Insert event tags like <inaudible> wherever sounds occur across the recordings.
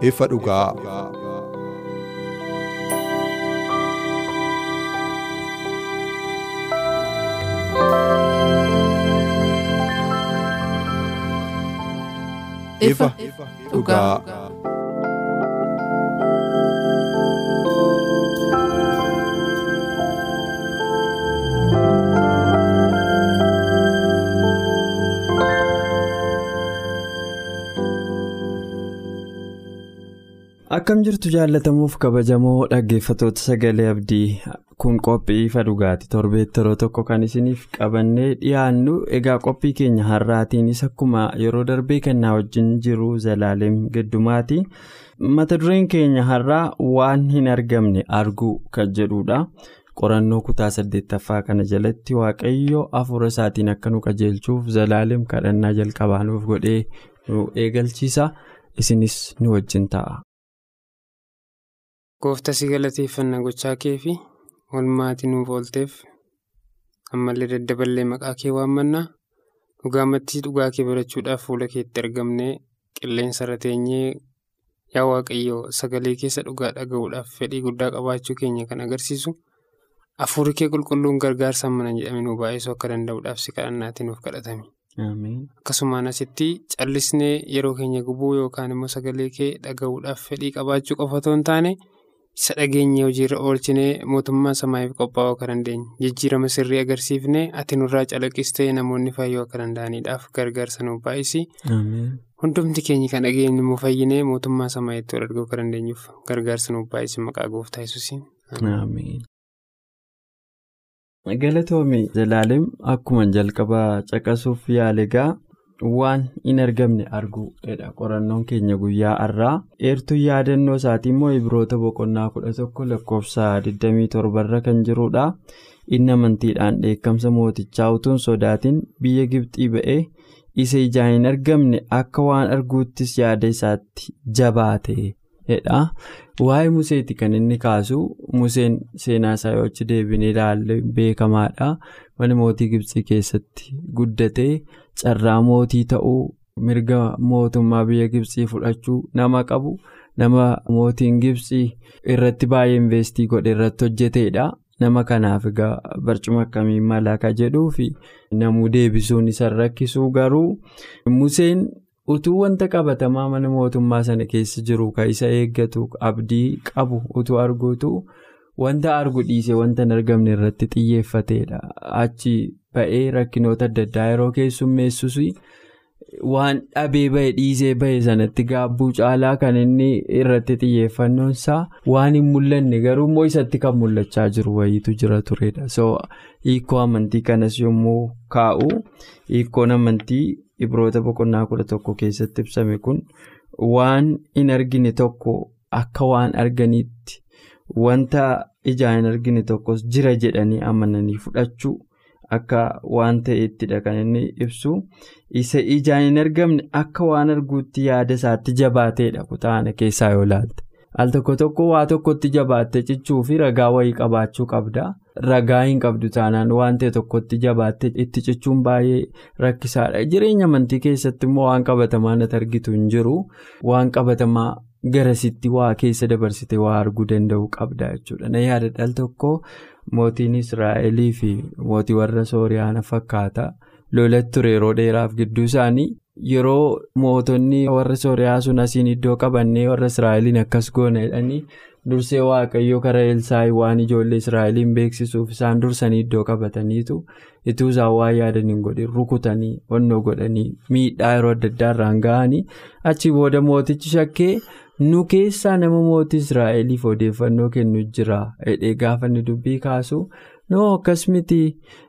Ifa dhugaa. ifa dhugaa. Akkam jirtu jaallatamuuf kabajamoo dhaggeeffatoota sagalee abdii kun qophii ifa dhugaati. Torbeetti yeroo tokko kan isiniif qabannee dhiyaannu egaa qophii keenya har'aatiinis akkuma yeroo darbee kennaa wajjin jiru zalaaleem giddumaati mata dureen keenya har'aa waan hin argamne arguu kan jedhudha. Qorannoo kutaa saddeettaffaa kana jalatti waaqayyo hafuura isaatiin akka nu qajeelchuuf zalaaleem kadhannaa jalqabaa nuuf godhee nu eegalchiisa. Isinis nu wajjin ta'a. Gooftaa si galateeffannaa gochaa kee fi oolmaatii nuuf oolteef ammallee daddaballee maqaa kee waammannaa dhugaa mattii dhugaa kee barachuudhaaf fuula keetti argamnee qilleensa irra teenyee yaa waaqayyoo sagalee keessa dhugaa dhaga'uudhaaf fedhii guddaa qabaachuu keenya kan agarsiisu hafuurri kee qulqulluun gargaarsa mana jedhame nu baay'isuu akka danda'uudhaaf si kadhannaatii nuuf kadhatame. Akkasumaan asitti callisnee yeroo keenya gubuu yookaan immoo sagalee kee dhaga'uudhaaf fedhii qabaachuu qofa otoo hin taane. Isa dhageenye hojiirra oolchinee mootummaa samaa'iif qophaa'uu akka dandeenye jijjiirama sirrii agarsiifnee ati nurraa calaqqistee namoonni fayyuu akka danda'aniidhaaf gargaarsa nuuf baay'isi. hundumti keenya kan dhageenye immoo fayyinee mootummaa samaa'itti wal arguu akka dandeenyuuf gargaarsa nuuf baay'isi maqaa gooftaa yesuusiin. galatoomii zalaalem akkuma jalqabaa caqasuuf yaalegaa. Waan hin argamne arguudha qorannoon keenya guyyaa har'aa eertuun yaadannoo isaatii immoo ibiroota boqonnaa kudha tokko lakkoofsa 27 irra kan jirudha inni amantiidhaan dheekkamsa mootichaa utuun sodaatiin biyya gibxii ba'ee isa ijaan hin argamne akka waan arguuttis yaada isaatti jabaateedha waa'ee museeti kan inni kaasu museen seenaa isaa yoo deebinee ilaalle beekamaadha. Mana mootii gibxii keessatti guddatee. Carraa mootii ta'uu mirga mootummaa biyya gibsii fudhachuu nama qabu nama mootiin gibsii irratti baay'ee investii godhe irratti hojjeteedha. Nama kanaaf egaa barcuma akkamii malaka jedhuu fi namuu deebisuun isa rakkisuu garuu museen utuu wanta qabatamaa mana mootummaa sana keessa jiru kan isa eeggatu abdii qabu utuu arguutu wanta argu dhiisee wanta hin argamne irratti xiyyeeffateedha achi. ba'ee rakkinoota adda addaa yeroo keessummeessus waan dhabee ba'e dhiisee ba'e sanatti gaabbuu caalaa kan inni irratti xiyyeeffannoon isaa waan hin mul'anne garuu immoo isatti kan mul'achaa jiru wayiitu jira turedha so hiikoo amantii kanas yommuu kaa'u hiikoon amantii ibroota boqonnaa kudha tokko keessatti ibsame kun waan hin argine tokko akka waan arganiitti wanta ijaan hin argine tokkos jira jedhanii amananii fudhachuu. Akka waan ta'eettidha kan inni ibsu isa ijaan hin argamne akka waan arguutti yaada isaatti jabaateedha kutaana keessaa yoo laalte al tokko tokko waa tokkotti jabaatte cichuu fi ragaa wayii qabaachuu qabda ragaa hin qabdu taanaan waan ta'e tokkotti jabaatte itti cichuun baay'ee rakkisaadha jireenya amantii keessatti immoo waan qabatamaa natti argitu hin jiru waan qabatamaa. Garasitti waa keessa dabarsite waa arguu danda'u qabda jechuudha na yaadadha al tokko mootiin israa'elii fi mootii warra sooriyaana fakkaata lolatti ture yeroo dheeraaf gidduu isaanii yeroo mootonni warra sooriyaa sun asiin iddoo qabannee warra israa'eliin akkas goona jedhanii dursee waaqayyoo karaa elsaayi waan ijoollee israa'eliin beeksisuuf isaan dursanii iddoo qabataniitu ituu isaan waan yaadan hin godhin rukutanii onnoo godhanii miidhaa yeroo adda addaa irraan ga'anii achi booda mootichi shakkee. Nu keessaa nama mootii israa'eliif odeeffannoo kennu jira jedhee gaafa inni dubbii kaasu noo akkas miti.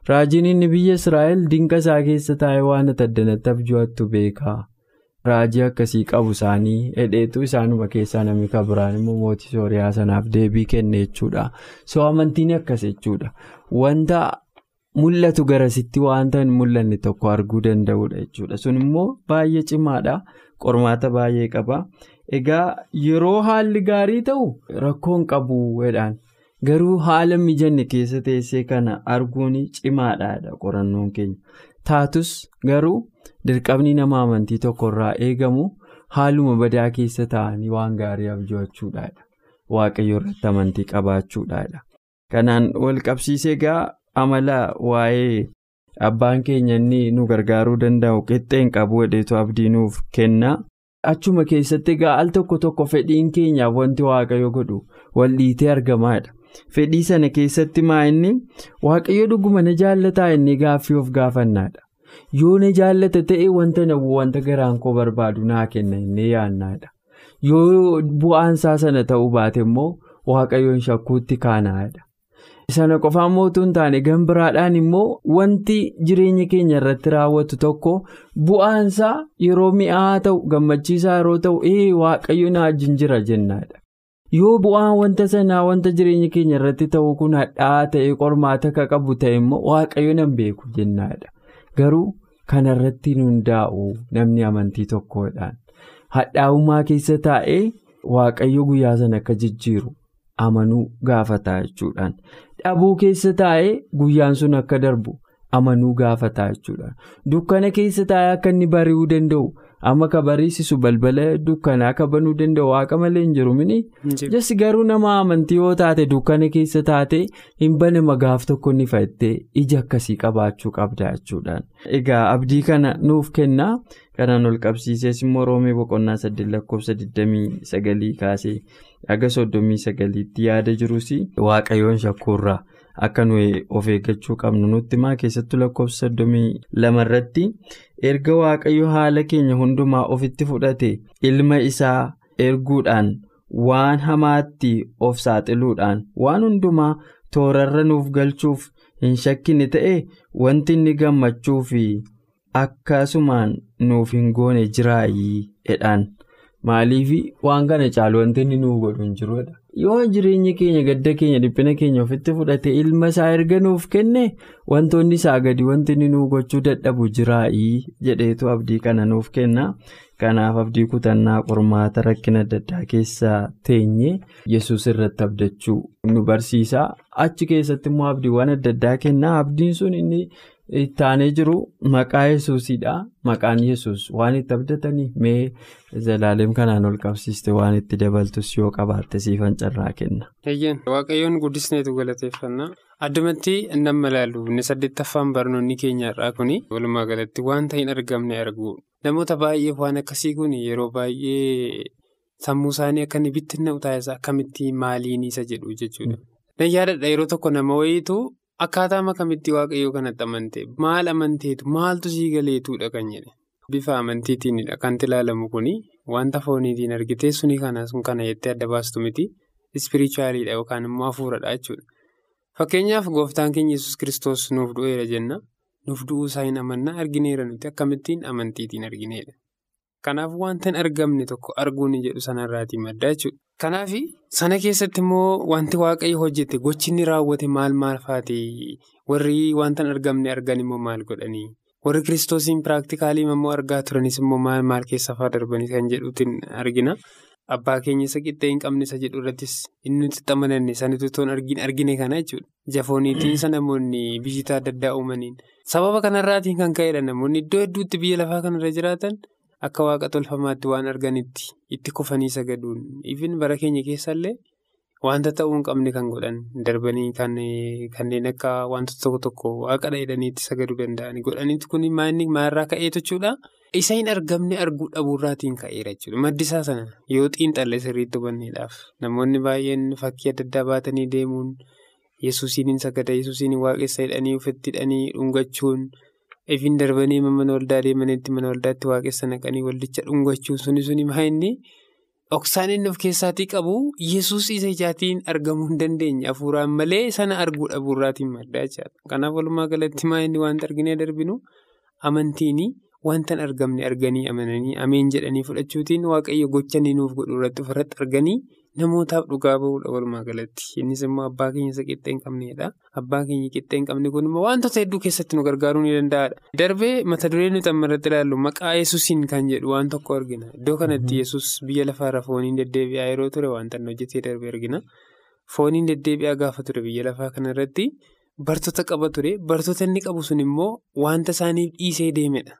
Raajiin inni biyya israa'el dinqa isaa keessa taa'ee waan addanatti abju'attu beeka raajii akkasii qabu isaanii hedheetu isaanuma keessaa namni kabiraan immoo mootii sooriyaa sanaaf deebii kenne jechuudha soo amantiin akkas jechuudha. Wanta. mul'atu garasitti wanta hin mul'anne tokko arguu danda'udha jechuudha. Sun immoo baay'ee cimaadha. Qormaata baay'ee qaba egaa yeroo haalli gaarii ta'u rakkoon qabu jedhaan. Garuu haala mijanne keessa teessee kana arguun cimaadha qorannoon keenya. Taatus garuu dirqamni nama amantii tokkorraa eegamu haaluma badaa keessa taa'anii waan gaarii abju'achuudha waaqayyo irratti amantii qabaachuudha kanaan wal qabsiisee egaa. amala waa'ee abbaan keenya inni nu gargaaruu danda'u qixxeen qabu hedheetu abdii nuuf kenna achuma keessatti egaa al tokko tokko fedhiin keenyaaf wanti waaqayyo godhu wal'iitee argamaadha. Fedhii sana keessatti maa inni? Waaqayyo dhuguma na jaallataa inni gaaffii of gaafannaadha. Yoo na jaallata ta'e wanta na wanta garaan koo barbaadu naa kenna inni yaannaadha. Yoo bu'aansaa sana ta'uu baate immoo waaqayyoon shakkuutti kaanaadha. Sana qofaan mootuu hin taane gan biraadhaan immoo wanti jireenya keenya irratti raawwatu tokko bu'aansaa yeroo mi'aa ta'u gammachiisaa yeroo ta'u ee waaqayyo na wajjin jira jennaadha. Yoo bu'aan wanta sanaa wanta jireenya keenya irratti ta'u kun hadhaa'aa ta'e qormaata ka qabu ta'e immoo waaqayyo nan beeku jennaadha. Garuu kanarratti hundaa'u namni amantii tokkodhaan. Hadhaa'ummaa keessa taa'ee waaqayyo guyyaa sana akka jijjiiru amanuu gaafata jechuudhaan. Dhabuu keessa taa'ee guyyaan sun akka darbu amanuu gaafataa jechuudha. Dukkana keessa taa'ee akka inni bari'uu danda'u amma ka bariisisu balbala dukkanaa akka banuu danda'u waaqa malee hin jiru mini? Jasi garuu nama amantii yoo taate dukkana keessa taate hin banama gaaf tokko ni fa'attee ija akkasii qabaachuu qabda jechuudhaan. Egaa abdii kana nuuf kennaa kanaan ol qabsiisees immoo roomee boqonnaa saddeet lakkoofsa 29 kaasee haga 39tti yaada jirus waaqayyoon shakkuurraa akka nuyi of eeggachuu qabnu nutti maa keessattuu lakkoofsa 32 irratti erga waaqayyo haala keenya hundumaa ofitti fudhate ilma isaa erguudhaan waan hamaatti of saaxiluudhaan waan hundumaa toorarra nuuf galchuuf hin shakkine ta'e wanti inni gammachuu fi akkasumaan nuuf hin goone jiraayii jedhaan maaliif waan kana caalu wanti inni nuuf godhu hin jirudha. Yoo jireenya keenya gadda keenya dhiphina keenya ofitti fudhate ilma isaa erga nuuf kenne wantoonni isaa gadi wanti nuuf gochuu dadhabu jiraayii jedheetu abdii kana nuuf kenna kanaaf abdii kutannaa qormaata rakkina adda addaa keessa teenye yesus irratti abdachuu nu barsiisa achi keessatti immoo abdiiwwan adda addaa kenna abdiin sun inni. Ittaanee jiru maqaa yesuusidha maqaan yesus waan itti abdatanii mee zalaalem kanaan ol qabsiiste waan itti dabaltus yoo qabaatte siifan carraa kenna. Waaqayyoon guddisneetu galateeffannaa. Addumatti nama ilaalu inni saddeettaffaan barnoonni keenya irraa kuni walumaa galatti wanta hin argamne argu. Namoota baay'eef waan akkasii kun yeroo baay'ee sammuu isaanii akka inni bittinna. Utaayisa akkamitti maaliin isa? jedhu jechuudha. Dan yaadadha. Yeroo tokko nama wayiitu. Akkaataa makamitti waaqayyoo kanatti amantee maal amanteetu? Maaltu sii galeetuudha kan jedhe. Bifa amantiitiinidha kan ilaalamu kuni wanta fooniitiin argitee suni kana sun kana jettee adda baastu miti. Ispirichuwaaliidha yookaan immoo hafuuradha jechuudha. Fakkeenyaaf gooftaan keenya yesus kiristoos nuuf du'eera jenna. Nuuf du'uu isaa hin amannaa argineera nuti. Akkamittiin? Amantiitiin argineedha. Kanaaf wanta hin argamne tokko arguun jedhu sanarraatii madda jechuudha. Kanaaf sana keessatti immoo wanti waaqayyo hojjete gochi inni raawwate maal maal faati warri wanta hin argamne argan immoo maal godhanii warri kiristoosiin piraaktikaalii immoo argaa turanis immoo maal maal keessa fa'aa darbanii kan jedhuutiin argina. Abbaa keenya isa qixxee hin qabne isa jedhu irrattis inni nuti itti amananne sanitu toon argine kana jechuudha. Jafooniitiinsa namoonni biyyoota adda addaa uumaniin sababa kanarraatiin kan ka'edha namoonni iddoo hedduutti biyya lafaa kanarra jiraatan. Akka waaqa tolfamaatti waan arganitti itti kufanii sagaduun ifin bara keenya keessallee wanta ta'uu hin qabne kan godhan darbanii kanneen akka wantoota tokko tokko waaqa dheedhanii itti sagaduu danda'an godhaniitu kun maalirraa ka'eetu jechuudha. Isa hin argamne arguu dhabuurraatiin ka'eera jechuudha. Maddi isaa sana yoo xiinxalle sirriitti hubanneedhaaf namoonni baay'een fakkii adda addaa baatanii deemuun yesuusiin hin sagada yesuusiin waaqessa hidhanii ofitti hidhanii dhungachuun. Ifin darbanii mana waldaa deemanitti mana waldaatti waaqessa naqanii waldicha dhungachuun suni suni maa inni dhoksaan inni of keessaatii qabu yesus isa ijaatiin argamuu hin dandeenye hafuuraan malee sana arguu dhabuurraatiin madda jechaadha. Kanaaf walumaa galatti maa inni wanta arginee darbinu amantiin wanta hin argamne arganii amananii ameen jedhanii fudhachuutiin waaqayyo gocha inni nuuf godhu irratti ofirratti arganii namootaaf dhugaa ba'uudha walumaa galatti. Innis immoo abbaa keenya isa qixxee hin qabneedha. Abbaa keenya qixxee hin qabne kun immoo wantoota hedduu keessatti nu gargaaruu ni danda'aadha. Darbee mata duree nuti amma irratti ilaallu maqaa yesuusiin kan jedhu waan tokko argina. Iddoo kanatti yesus biyya lafaarra fooniin deddeebi'aa yeroo ture wanta hojjetee darbee argina. Fooniin deddeebi'aa gaafa ture biyya lafaa kanarratti bartoota qaba ture. Bartoota inni qabu sun immoo wanta isaaniif dhiisee deemedha.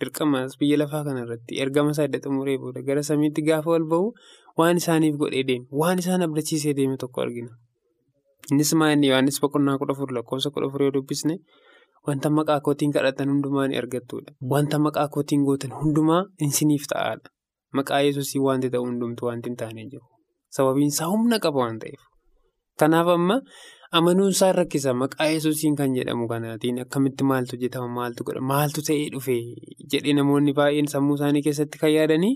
Dirqamas biyya lafaa kanarratti ergama isaa adda xumuree booda gara samiitti gaafa ol bahu waan isaaniif godhee deeme waan isaan abdachiisee deeme tokko argina. Innis maa inni Yohaannis boqonnaa kudha afur lakkoofsa kudha afur yoo dubbisne wanta maqaa kootiin kadhatan hundumaa ni argattudha. Wanta maqaa kootiin gootan hundumaa isiniif ta'aadha. Maqaa yesuusii wanti ta'u hundumtu wanti hin taane jiru. Sababiin isaa humna qaba waan ta'eef. Kanaaf amma amanuun isaa rakkisa maqaa yesuusiin kan jedhamu kanaatiin akkamitti maaltu hojjetama maaltu godha maaltu ta'ee dhufe jedhee namoonni baay'een sammuu isaanii keessatti kan yaadanii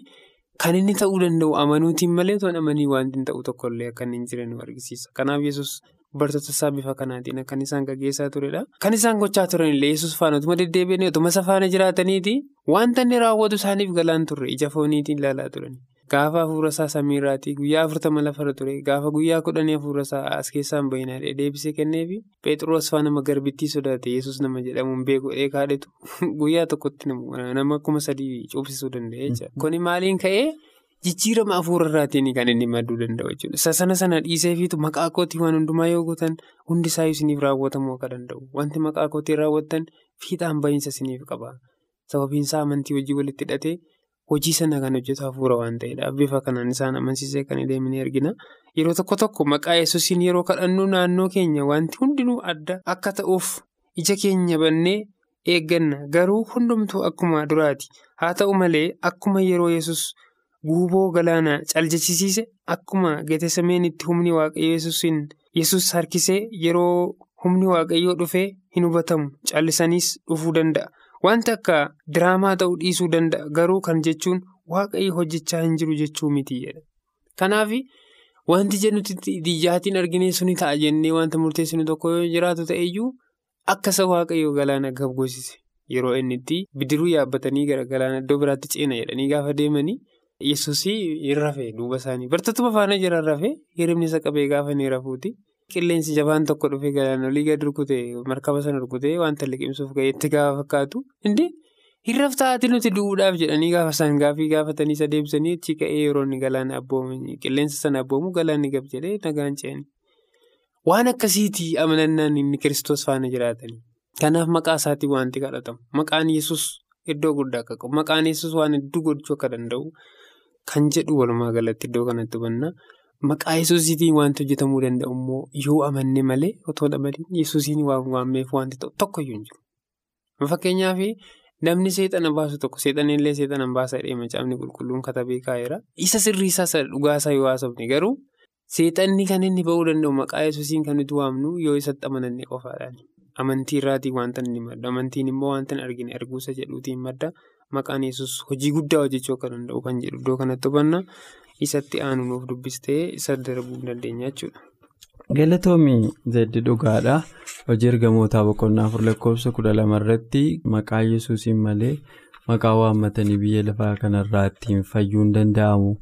kan inni ta'uu danda'u amanuutiin malee toon amanii wanti hin ta'u tokkollee akka inni hin jiran nu argisiisa. Kanaaf yesus bartoota isaa bifa kanaatiin akkan isaan gaggeessaa turedha. Kan isaan gochaa turanillee yesus faana otuma deddeebi'anii otuma isa faana jiraataniiti wanta inni raawwatu isaaniif galaan turre ija fooniitiin ilaalaa turani. Gaafa hafuura isaa samiirraatii guyyaa afurtama lafarra ture gaafa guyyaa kudhanii hafuura isaa as keessaan bahinaa deebisee kenneefi Pheexroos faa nama garbittii sodaate yesus nama jedhamuun beeku kaadhetu <laughs> guyyaa tokkotti nama kuma sadii cuubsisuu danda'e jechuudha. Kuni maaliin ka'ee jijjiirama hafuura irraatiin kan inni madduu danda'u jechuudha. Isa sana sana dhiiseefiitu maqaa kootii waan hundumaa yoo gootan hundi isaa isiniif raawwatamuu akka danda'u. Wanti maqaa kootii raawwattan fiixaan bahiinsa isiniif qaba. Sababiin isaa amantii hojii walitti hidhatee. Hojii sana kan hojjetu hafuura waan ta'eedha. Bifa kanaan isaan amansiisee kan deemanii argina. Yeroo tokko tokko maqaa yesuusiin yeroo kadhannu naannoo keenya wanti hundinuu adda akka ta'uuf ija keenya bannee eegganna. Garuu hundumtuu akkuma duraati. Haa ta'u malee akkuma yeroo yesus guuboo galaanaa caljechisiise akkuma getesameenitti humni waaqayyo yesuusiin yesus harkisee yeroo humni waaqayyoo dhufee hin hubatamu callisaniis dhufuu danda'a. Wanti akka diraamaa ta'uu dhiisuu danda'a garuu kan jechuun waaqayyo hojjechaa hin jiru jechuu miti. Kanaaf wanti jennuti ijaatiin argine suni ta'a jennee wanta murteessinu tokko yoo jiraatu ta'eyyuu akka isa waaqayyo galaana gabgoosise yeroo inni itti bidiruu yaabbatanii gara galaana iddoo biraatti ceena jedhanii gaafa deemanii yesuusii hin rafee duuba isaanii bartootuma faana jiran rafee hiribni isa qabee gaafa inni rafuuti. Qilleensi jabaan tokko dhufee galaana olii gadi rukutee markaba sana rukutee wanta liqimsuuf ga'eetti gaafa fakkaatu. Indi hin raftaati nuti du'uudhaaf jedhanii gaafa isaan gaafii gaafatanii isa deebisanii achi ka'ee yeroo inni galaana abboomu qilleensa sana abboomu galaanni gab jedhee nagaan ce'anii. Waan akkasiitii amanannaan inni kiristoos faana jiraatanii. Kanaaf maqaa isaatiin wanti kadhatamu. Maqaan yesus iddoo guddaa akka qabu. Maqaan yesus waan hedduu gochuu akka danda'u kan jedhu walumaa galatti iddoo kanatti hubanna. Maqaa yesuusiitiin wanti hojjetamuu danda'u immoo yoo amanne malee otoo dhabaliin yesuusiin waan waammeef wanti tokkoyyuu hin jiru. Fakkeenyaaf namni seexana baasu tokko seexanillee seexana baasa jedhee macaafni qulqulluun katabee kaa'eera. Isa sirriisaa dhugaasaa yoo haasofne garuu seexanni kan inni ba'uu danda'u maqaa yesuusiin kan nuti waamnu yoo isatti amananne qofaadhaani. Amantii irraatiin wanta inni madda. Amantiin immoo wanta hin argine arguusa jedhuutiin madda. Maqaan yesus hojii guddaa hojjechuu akka danda'u kan jedhu iddoo kanatti hubanna. Isatti aanu nuuf dubbistee isa darbuu dandeenya jechuudha. Galatoomii zeddi dhugaadha. Hojii ergamootaa boqonnaa afur lakkoofsa kudha lama irratti maqaa yesuusiin malee maqaa waammatanii biyya lafaa kanarraa ittiin fayyuu hin danda'amu.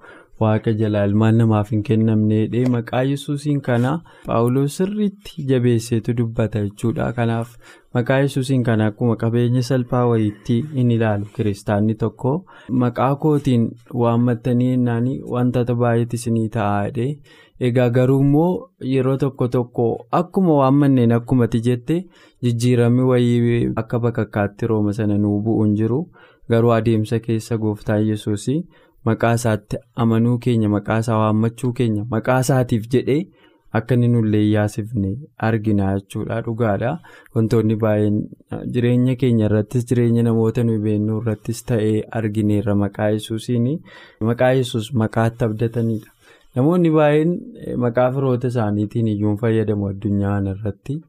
Waaqa jalaa ilmaan namaaf hin kennamneedhe maqaa yesuusiin kana paawuloos sirriitti jabeesseetu dubbata jechuudha. Kanaaf maqaa yesuusiin kana akkuma qabeenya salphaa wayiitti hin ilaalu kiristaanni tokko maqaa kootiin waammattanii jennaan wantoota baay'eetu isinii ta'aadhe. Egaa garuu immoo yeroo tokko tokko akkuma waammanneen akkumatti jette jijjiiramni wayii akka bakakkaatti rooma sana nuu bu'uun jiru garuu adeemsa keessa gooftaan yesuus maqaa isaatti amanuu keenya maqaa isaa waammachuu keenya maqaa isaatiif jedhee akka inni nullee yaasifne argina jechuudha dhugaadha. Wantoonni baay'een jireenya keenya irrattis jireenya namoota nuyi beeknu irrattis ta'ee argineerra maqaa yesuusiin maqaa yesus maqaatti abdatanidha. Namoonni baay'een maqaa firoota isaaniitiin iyyuu fayyadamu addunyaa irratti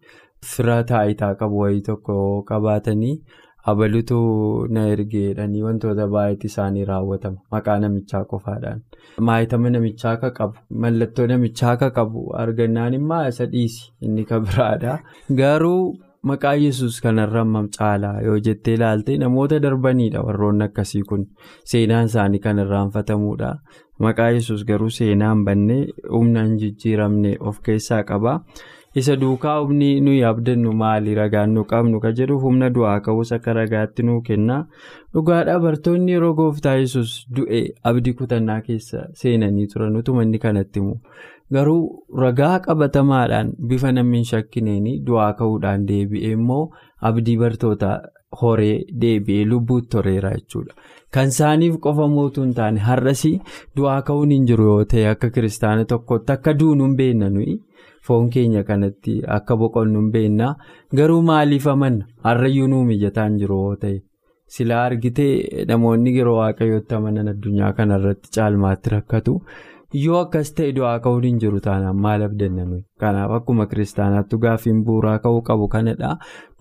fira taayitaa qabu wayii tokko qabaatanii abalutu na ergeedhanii wantoota baay'eetu isaanii raawwatama maqaa namichaa qofaadhaan. Maayitama namichaa akka qabu mallattoo namichaa akka qabu argannaan immoo isa dhiisi. Inni kan biraadha garuu maqaa yesus kanarra caalaa yoo jettee ilaalte namoota darbaniidha warroonni akkasii kun. Seenaan isaanii kan irraanfatamuudha maqaa yesus garuu seenaan bannee humna hin jijjiiramne of keessaa qaba. Isa duukaa humni nuyi abdannu maali ragaan nu qabnu ka jedhu humna du'aa ka'uus akka ragaatti nuu kenna dhugaadhaa bartoonni yeroo gooftaa yesus du'e abdii kutannaa keessa seenanii turan utuma inni kanatti himu garuu ragaa qabatamaadhaan bifa namni hin shakkineen du'aa ka'uudhaan deebi'ee immoo abdii bartoota horee deebi'ee lubbuutti toreera jechuudha. Kan isaaniif qofa mootuu hin taane har'as du'aa ka'uun hin jiru yoo ta'e akka kiristaana tokkotti akka duunu hin beekna nuyi. Foon keenya kanatti akka boqonnu hin beekna garuu maaliif amanna? Har'ayyuu nuu mijataan jiru yoo ta'e? Silaa argitee namoonni yeroo waaqayyootti amanan addunyaa kanarratti caalmaatti rakkatu? Yoo akkas ta'e du'aa ka'uun hin jiru taanaan maal abdanna nuyi? Kanaaf akkuma kiristaanaatti gaaffiin bu'uuraa ka'uu qabu kanadha.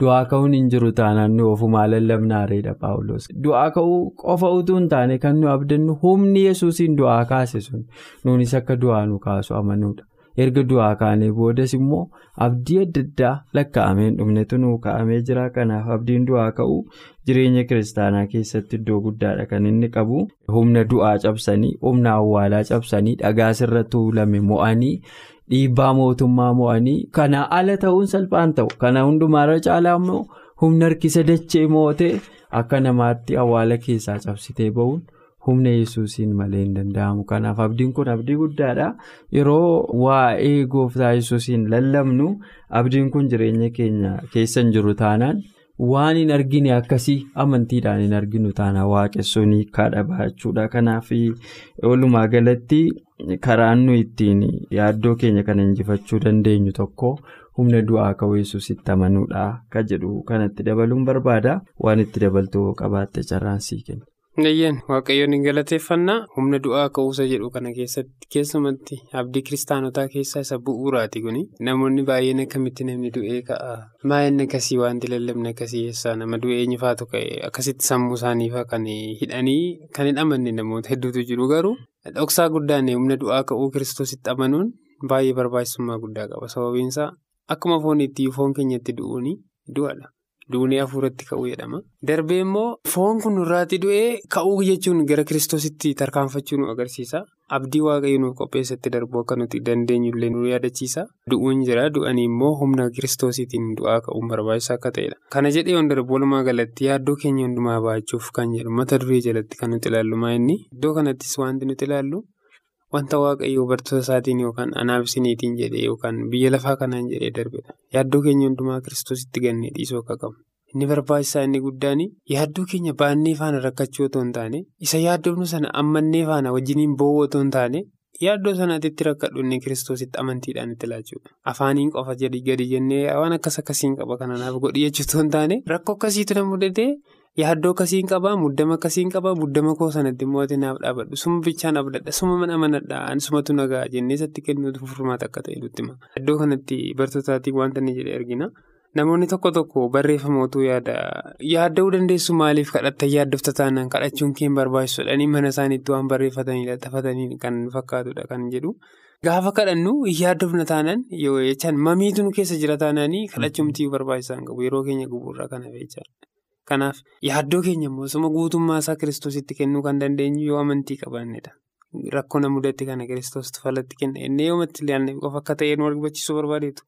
Du'aa ka'uun hin jiru taanaan nuyi ofumaa lallabnaareedha paawuloos du'aa ka'uu qofa utuu hin taane kan nu abdannu humni yesuusiin du'aa kaase sun. Nuunis akka du'aa nu kaasu amanuudha. Erga du'aa kaanee boodas immoo abdii adda addaa lakkaa'ameen dhumnetu nuu kaa'amee jira kanaaf abdiin du'aa ka'uu jireenya kiristaanaa keessatti iddoo guddaadha kan inni qabu humna du'aa cabsanii humna awwaalaa cabsanii dhagaa sirra tuulame mo'anii dhiibbaa mootummaa mo'anii kana ala ta'uun salphaan ta'u kana hundumaarra caalaa immoo humna harkisa dachee mootee akka namaatti awwaala keessaa cabsitee ba'uun. Humna yesuusiin malee hin danda'amu kanaaf abdiin kun abdii guddaadha yeroo waa'ee gooftaa yesuusiin lallabnu abdiin kun jireenya keenya keessa jiru taanaan waan hin argine akkasii amantiidhaan hin arginu taanaan waaqessuun kaadha jechuudha kanaaf walumaa galatti karaan nu ittiin yaaddoo keenya kana injifachuu dandeenyu tokko. humna du'aa ka'uu yesuusitti amanuudha kan jedhu kanatti dabaluun barbaada waan itti dabaltuu qabaatte carraan sii kenna. Nayyeen waaqayyoon hin galateeffannaa? Humna du'aa ka'uusa jedhu kana keessatti keessumatti abdii kiristaanotaa keessaa isa bu'uuraati kuni? Namoonni baay'een akkamitti namni du'ee ka'a. Maa'inni akkasii wanti lallabni akkasii keessaa nama du'ee eenyufaatu ka'e? Akkasitti sammuu isaaniifaa kan hidhanii kan hin amanne namoota hedduutu jiru garuu? Dhoksaa guddaan humna du'aa ka'uu kiristoositti amanuun baay'ee barbaachisummaa guddaa qaba. Sababiinsaa akkuma foonitti foon keenyatti du'uuni du'adha. Duunee hafuuratti ka'uu jedhama. Darbee immoo foon kun nurraatti du'ee ka'uu jechuun gara kiristoositti tarkaanfachuu nu agarsiisa. Abdii waaqayyo nuuf qopheessatti darbuu akka nuti dandeenyu illee nu yaadachiisa. Du'uun jira. Du'anii immoo humna kiristoosiitiin du'aa ka'uun barbaachisaa akka ta'edha. Kana jedhee yoon darbu walumaa galatti yaaddoo keenya hundumaa baachuuf kan jedhu mata duree jalatti kan nuti ilaallu inni iddoo kanattis wanti nuti ilaallu wanta waaqayyo bartoota isaatiin yookaan anaaf isiniitiin jedhee yookaan biyya lafaa kanaan jedhee darbedha. Yaaddoo keenya hundumaa kiristoositti gannee dhiisuu akka qabu. Inni barbaachisaa inni guddaan yaaddoo keenya baannee faana rakkachuu otoo hin taane isa yaaddoofnu sana ammannee faana wajjiniin bo'uu otoo hin taane yaaddoo sanaatti rakkadhu inni kiristoositti amantiidhaan itti laachuudha. Afaaniin qofa gadi jennee waan akkas akkasiin qaba kananaaf godhi jechuu otoo hin taane rakkoo akkasiitu na mudatee yaaddoo akkasiin qabaa muddama akkasiin qabaa muddama koo sanatti immoo naaf dhaabadhu suma bichaan abdadha suma mana amanadhaa sumatu nagaa jennee isatti kennuutu furmaata akka ta'e nutti hima. Iddoo kanatti bartootaatiin wanta inni jedhee argina. Namoonni tokko tokko barreeffamootu yaada yaadda'uu dandeessu maaliif kadhattan yaaddofta taanaan kadhachuun kee barbaachisoodha mana isaaniitti waan barreeffatanii lattafatanii kan fakkaatudha kan jedhu. Gaafa kadhannu yaaddofna taanaan yoo jechaan mamiitu nu keessa jira taanaanii kadhachuumtii barbaachisaa hin qabu yeroo keenya gubuurraa kana jechaadha. Kanaaf yaaddoo keenya immoo suma guutummaa isaa kiristoositti kennuu kan dandeenyu yoo amantii qabaannedha. Rakkoo na mudatti kana kiristoositti falatti kenna inni yoomatti illee qofa akka ta'e nu argachiisuu barbaadeetu.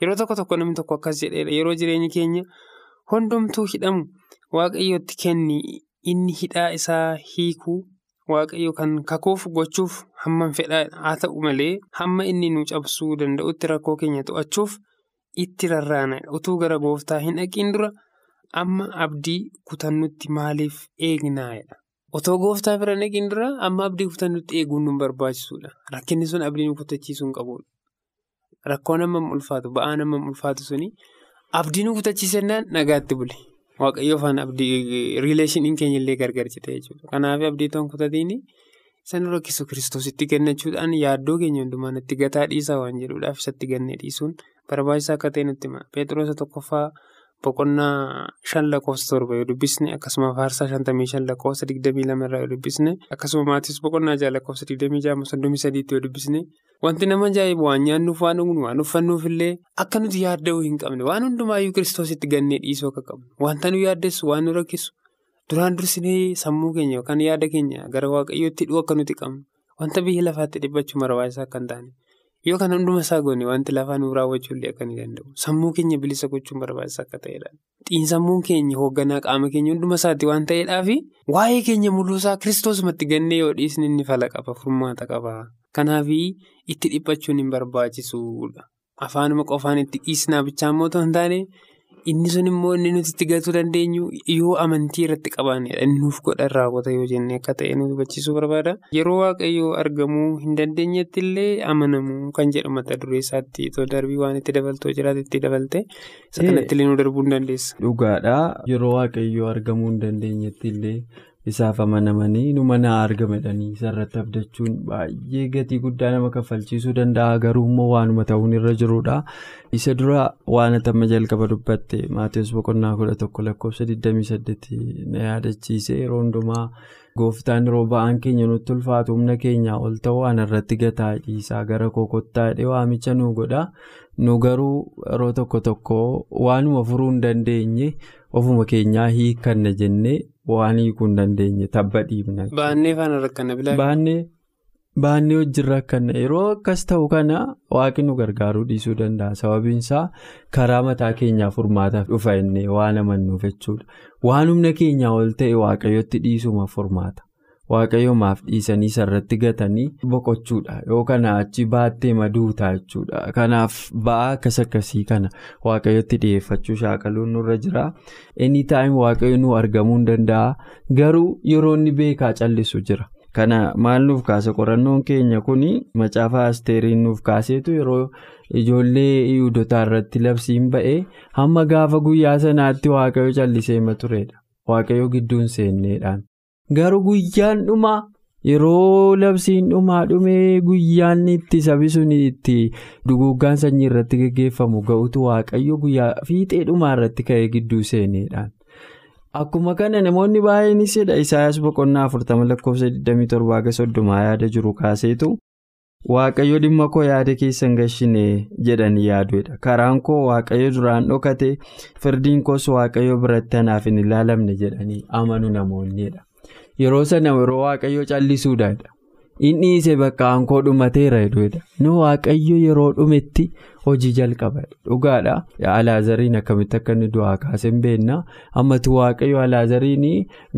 Yeroo tokko tokko namni tokko akkas jedheedha yeroo jireenyi keenya hundumtuu hidhamu waaqayyootti kenni inni hidhaa isaa hiikuu waaqayyo kan kakuuf gochuuf hammam fedhaa haa ta'u malee hamma inni nu cabsuu danda'utti rakkoo keenya to'achuuf itti rarraana utuu gara gooftaa hin dhaqiin dura. Amma abdii kutannutti maaliif eegnaa'edha? Otoo gooftaa bira dhaqiin dura amma abdii kutannutti eeguun nu barbaachisuudha. Rakkinni sun abdii nu kutachiisuu hin qabudha. Rakkoon hammam ulfaatu ba'aan hammam ulfaatu suni abdii nu kutachiisannaan nagaatti bule. Waaqayyo afaan abdii riileeshiniin keenya illee gargar cite jechuudha. Kanaaf abdii ta'an kutatiin isa nu rakkisu kiristoositti kennachuudhaan yaaddoo keenya hundumaan itti gataa dhiisaa waan jedhuudhaaf isatti gannee dhiisuun barbaachisaa akka ta'e nutti hima. Peetiroosa tokkoffaa. Boqonnaa shan lakkoofsa torba yoo dubbisne akkasuma faarsaa shantamii shan lakkoofsa digdamii lama irraa yoo dubbisne akkasuma maatiis boqonnaa jaha lakkoofsa digdamii jaha soddomii sadiitti yoo dubbisne wanti nama ajaa'ibu waan nyaannuuf waan dhugnu waan uffannuuf illee akka nuti yaadda'uu hin qabne waan hundumaayyuu kiristoositti gannee dhiisuu akka qabnu wanta nu yaaddessu waan nu rakkisu duraan dursinee sammuu keenya yookaan yaada keenya gara waaqayyootti hidhuu akka nuti qabnu wanta biyya lafaatti dhiphachuu akka hin taane. Yoo kana hunduma isaa goone wanti lafaa nuu raawwachuu illee akka ni danda'u. Sammuu keenya bilisa gochuun barbaachisaa akka ta'edha. Xiinsammuun keenya hoogganaa qaama keenya hunduma isaatti waan ta'eedhaaf waa'ee keenya mul'uusaa kiristoosumatti gannee yoo dhiisne inni fala qaba, furmaata qaba. Kanaaf itti dhiphachuun hin barbaachisuudha. Afaanuma qofaan itti dhiisnaa bichaa immoo otoo hin taane inni sun immoo inni nuti itti galchuu dandeenyu yoo amantii irratti qabaannedha. Inni nuuf godhan raawwata yoo jennee akka ta'e nu hubachiisuu barbaada. Yeroo waaqayyoo argamuu hin dandeenyetti illee amanamuu kan jedhu mata duree isaatti itoo darbii waan itti dabaltoo jiraate itti dabalte isa kanatti illee nu darbuu hin dandeessa. Dhugaadha. Yeroo waaqayyoo argamuu hin dandeenyetti illee isaaf amanamanii nu mana argamedhanii isarratti abdachuun baay'ee gatii guddaa nama kaffalchiisuu danda'a. Garuu immoo waanuma ta'uun irra jirudha. Isa dura waan atamma jalqaba dubbatte Maatiyus boqonnaa kudha tokko lakkoofsa 28 na yaadachiise yeroo hundumaa gooftaan yeroo ba'aan keenya nutti ulfaatu humna keenyaa ol ta'uu waan irratti gataa dhiisaa gara kokottaadhee waamicha nu godha. Nu garuu yeroo tokko tokko waanuma furuu hin dandeenye ofuma keenyaa hiikanna jennee waan hiikuu hin dandeenye tabba dhiibna. Baannee faana rakkana bilaa. Baannee. Wajjin rakkanna yeroo akkas ta'u kana waaqni nu gargaaruu dhiisuu danda'a sababiin isaa karaa mataa keenyaa furmaataaf dhufa innee waan amannuuf jechuudha waan humna keenyaa ol ta'e waaqayyotti dhiisuma furmaata waaqayyoomaaf dhiisanii sarratti gatanii boqochuudha yoo kana achi baattee maduutaa jechuudha kanaaf ba'aa akkas akkasii kana waaqayyotti dhiyeeffachuu shaakaluun nurra jira inni taa'im waaqayyo nu argamuu hin danda'a garuu yeroo inni beekaa callisu jira. Kana maal nuuf kaasa qorannoon keenya kun macaafa asteeriin nuuf kaaseetu yeroo ijoollee yihudotaa irratti labsiin ba'ee hamma gaafa guyyaa sanaatti waaqayyo callisee hima turedha. Waaqayyo gidduun seenneedhaan. Garuu guyyaan dhumaa yeroo labsiin dhumaa dhumee guyyaan itti sabi sun itti duguggaan sanyii irratti gaggeeffamu ga'utu waaqayyo guyyaa fiixee dhumaa irratti ka'ee gidduu seeneedhaan. Akkuma kana namoonni baay'eenis Isaayyaas boqonnaa afurtama lakkoofsa 27 yaada jiru kaaseetu waaqayyo dhimma koo yaada keessan gashine jedhanii yaaduudha. Karaan koo waaqayyo duraan dhokate firdiin koos waaqayyo biratti anaaf hin ilaalamne jedhanii amanu namoonnidha. Yeroo sana yeroo waaqayyo callisuudhaadha. Inni dhiise bakka aankoo dhumateera jedhudha. Nu waaqayyo yeroo dhumetti hojii jalqaba dhugaadha. Alaazariin akkamitti akka inni du'aa kaasee hin beekna. Ammatu waaqayyo alaazariin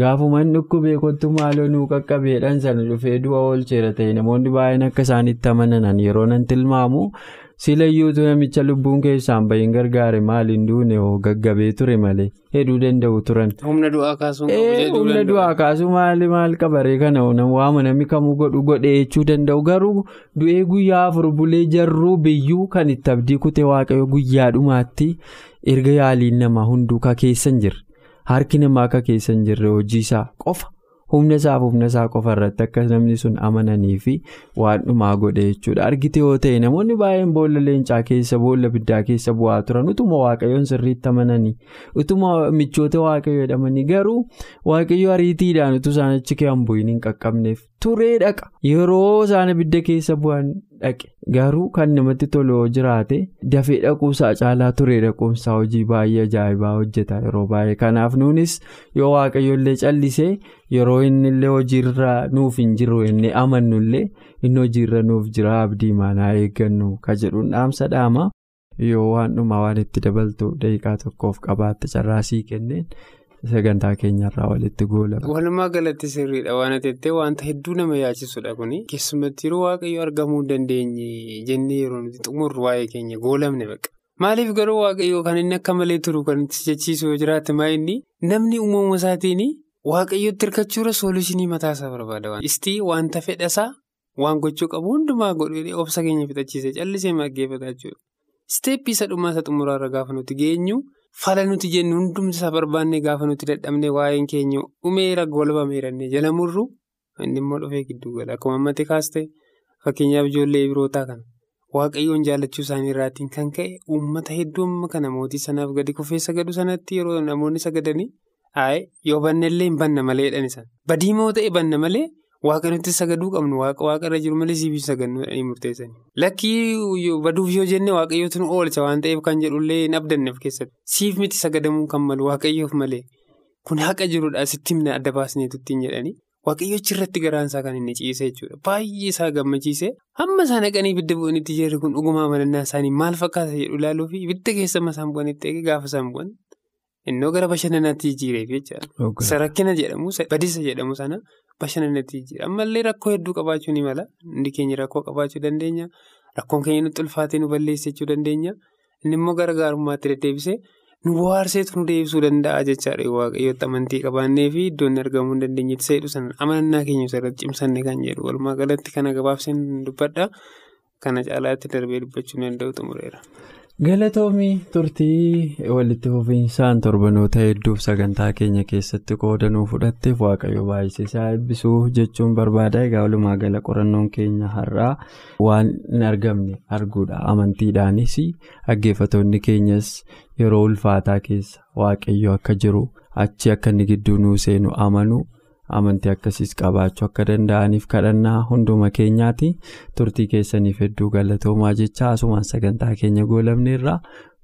gaafuma inni dhukkubee kottu maaloo nuu qaqqabeedhaan sana dhufee du'a oolcheera ta'e namoonni baay'een akka isaanitti amanan yeroo nan tilmaamu. Silayyuutu namicha lubbuun keessaan bahin gargaare maaliin duune hoo gaggabee ture malee heduu danda'u turan. Humna du'aa kaasuu Humna du'aa kaasuu maali maal qabaree kana waama namni kamuu godhu godhee jechuu danda'u garuu du'ee guyyaa afur bulee jarruu biyyuu kan itti abdii kutee waaqayyo guyyaa dhumaatti erga yaaliin namaa hunduu ka keessa hin jirre harki namaa ka keessa hin jirre hojii isaa qofa. Humna isaaf humna isaa qofa irratti akka namni sun amananii fi waan dhumaa godhe jechuudha. Argite yoo ta'e namoonni baay'een boolla leencaa keessa boolla biddaa keessa bu'aa turan utuma waaqayyoon sirriitti amananii utuma michoota waaqayyo jedhamanii garuu waaqayyo ariitiidhaan utuu isaan achi kee'an bu'iin hin qaqqabneef turee dhaqa. Yeroo isaan ibidda keessa bu'an dhaqe. Garuu kan namatti tolu yoo jiraate dafee dhaquusaa caalaa turee dhaquumsaa hojii baay'ee ajaa'ibaa hojjeta. Yeroo baay'ee kanaaf nuunis yoo waaqayyoollee callisee yeroo inni illee hojiirra nuuf hin jiru inni amannullee inni hojiirra nuuf jira abdii maanaa eeggannu. Ka jedhuun dhaamsa dhaama. Yoo waan dhumaa waan itti dabaltu daqiiqaa tokkoof qabaatte carraasii kenneen. Sagantaa keenyarraa walitti goolama. Walumaa galatti sirriidha waan jettee wanta hedduu nama yaachisudha kuni keessumatti yeroo waaqayyo argamuu hin dandeenye jennee yeroo nuti xumurru waa'ee keenya goolamne baqa. Maaliif garuu waaqayyo kan inni akka malee turu kan jechiisu yoo jiraate maa inni namni uumama isaatiin waaqayyotti hirkachuura soolushinii mataasaa barbaada waan. Istii wanta fedhasaa waan gochuu qabu hundumaa godhee obsa keenya fixachiisee callisee maggeeffata jechuudha. Isteeppii isa dhumaa isa xumuraarra gaafa nuti geenyu. Fala nuti jennu hundumti isaa barbaannee gaafa nuti dadhabnee waa'een keenya dhumeera golbameerannee jala murru inni immoo dhufee gidduu gala. Akkuma ammatti kaaste fakkeenyaaf ijoollee birootaa kana waaqayyoon jaallachuu isaanii irraatiin kan ka'e uummata hedduu amma kana mootii sanaaf gadi kufee sagadu sanatti yeroo namoonni sagadanii yoo bannellee hin banna maleedhaan isaan. Badii moo ta'e banna malee waaqa nuti sagaduu qabnu waaqa waaqarra jiru malee siif sagaduudhaan murteessanii. Lakkii baduuf yoo jenne waaqayyootu nu oolcha waan ta'eef kan jedhullee hin abdanneef keessatti siif miti sagadamuu kan malu waaqayyoof malee kun haqa jirudha sitti himna adda baasneetu ittiin jedhanii. Waaqayyochi irratti garaansaa kan inni ciise jechuudha. Baay'ee isaa gammachiise. Hamma isaan haqanii ibidda bu'anitti jirri kun dhugumaa amanannaa isaanii maal fakkaata jedhu ilaaluu fi ibidda keessa isaan bu'anitti eegee gaafa isaan bu'an innoo gara bashannanaatti jijjiireef jechuudha. Isa rakkina jedhamu badisa jedhamu sana bashannanaatti jijjiira. Ammallee rakkoo hedduu qabaachuu ni mala. Hundi keenya rakkoo qabaachuu dandeenya. Rakkoon keenya nutti ulfaatee nu balleessachuu dandeenya. Inni immoo gara gaarummaatti deddeebisee. nu bohaarseetu nu deebisuu danda'a jechaadha waaqayyootti amantii qabaannee fi iddoon argamuu hin dandeenyetti seedhu sana amanannaa keenya irratti cimsanne kan jedhu walumaa galatti kana gabaabseen dubbadha kana caalaatti darbee dubbachuu danda'u xumureera. Galatoomii turtii walitti fufiinsaan torbanoota hedduuf sagantaa keenya keessatti qoodanuu fudhatteef waaqayyo baay'isee isaa eebbisuu jechuun barbaada. Egaa walumaa gala qorannoon keenya har'aa waan hin argamne arguudha. Amantiidhaanis dhaggeeffatoonni keenyas yeroo ulfaataa keessa waaqayyo akka jiru achi akka inni gidduu nuu seenu amanu amantii akkasiis qabaachuu akka danda'aniif kadhannaa hunduma keenyaati turtii keessaniif hedduu galatoomaa jecha asumaan sagantaa keenya goolabne irraa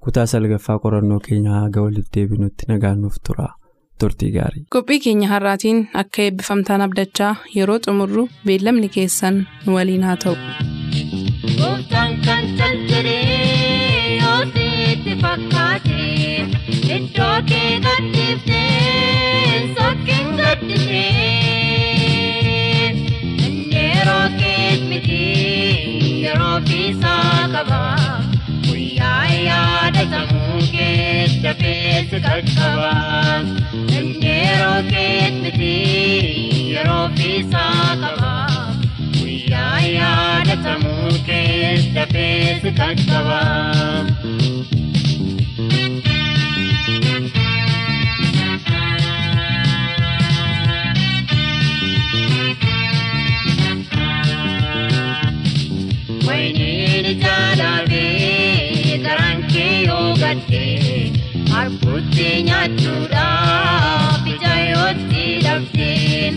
kutaa salgaffaa qorannoo keenya haga walitti deebinutti nagaannuuf tura turtii gaarii. qophii keenya har'aatiin akka eebbifamtaan abdachaa yeroo xumurru beellamni keessan nu waliin haa ta'u. Gooftaan kan caljalee yoo sitti fakkaate iddoo kee gadhiiftee yeroo fiisaa qaba guyyaa yaadatamuu kees dafees qaqqaba yeroo kees miti yeroo fiisaa qaba. Guyyaa yaadatamuu kees dafees qaqqaba. Garaan kee yoo gaddee harkuutti nyaachuudhaaf ija yootti dhabdee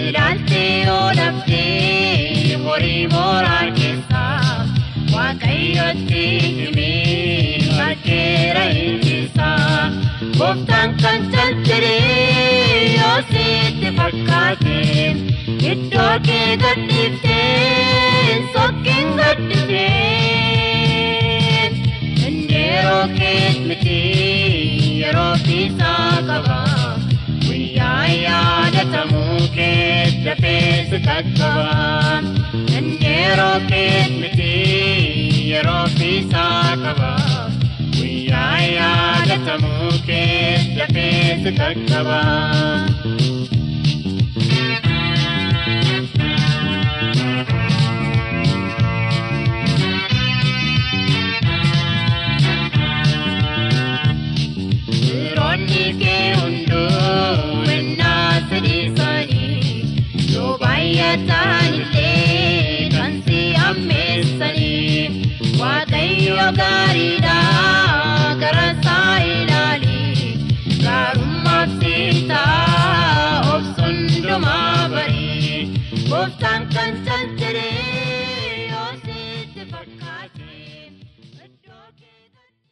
ilaaltee yoo dhabdee horii mooraa keessaa waaqayyootti himee margeera injisaa gooftaan kan caljalee yoo sitti fakkaate iddoo kee gadhiiftee sokkiin gaddisee yeroo kees miti yeroo fiisaa qaba guyyaa yaadatamuu kees dafees qaqqaba yeroo kees miti yeroo fiisaa qaba guyyaa yaadatamuu kees dafees qaqqaba. Baay'atan illee kan si ammeessanii waaqayyo gaariidha gara isaa ilaali gaarummaaf si ta'a obsuun dhumaa barii gooftaan kan calte.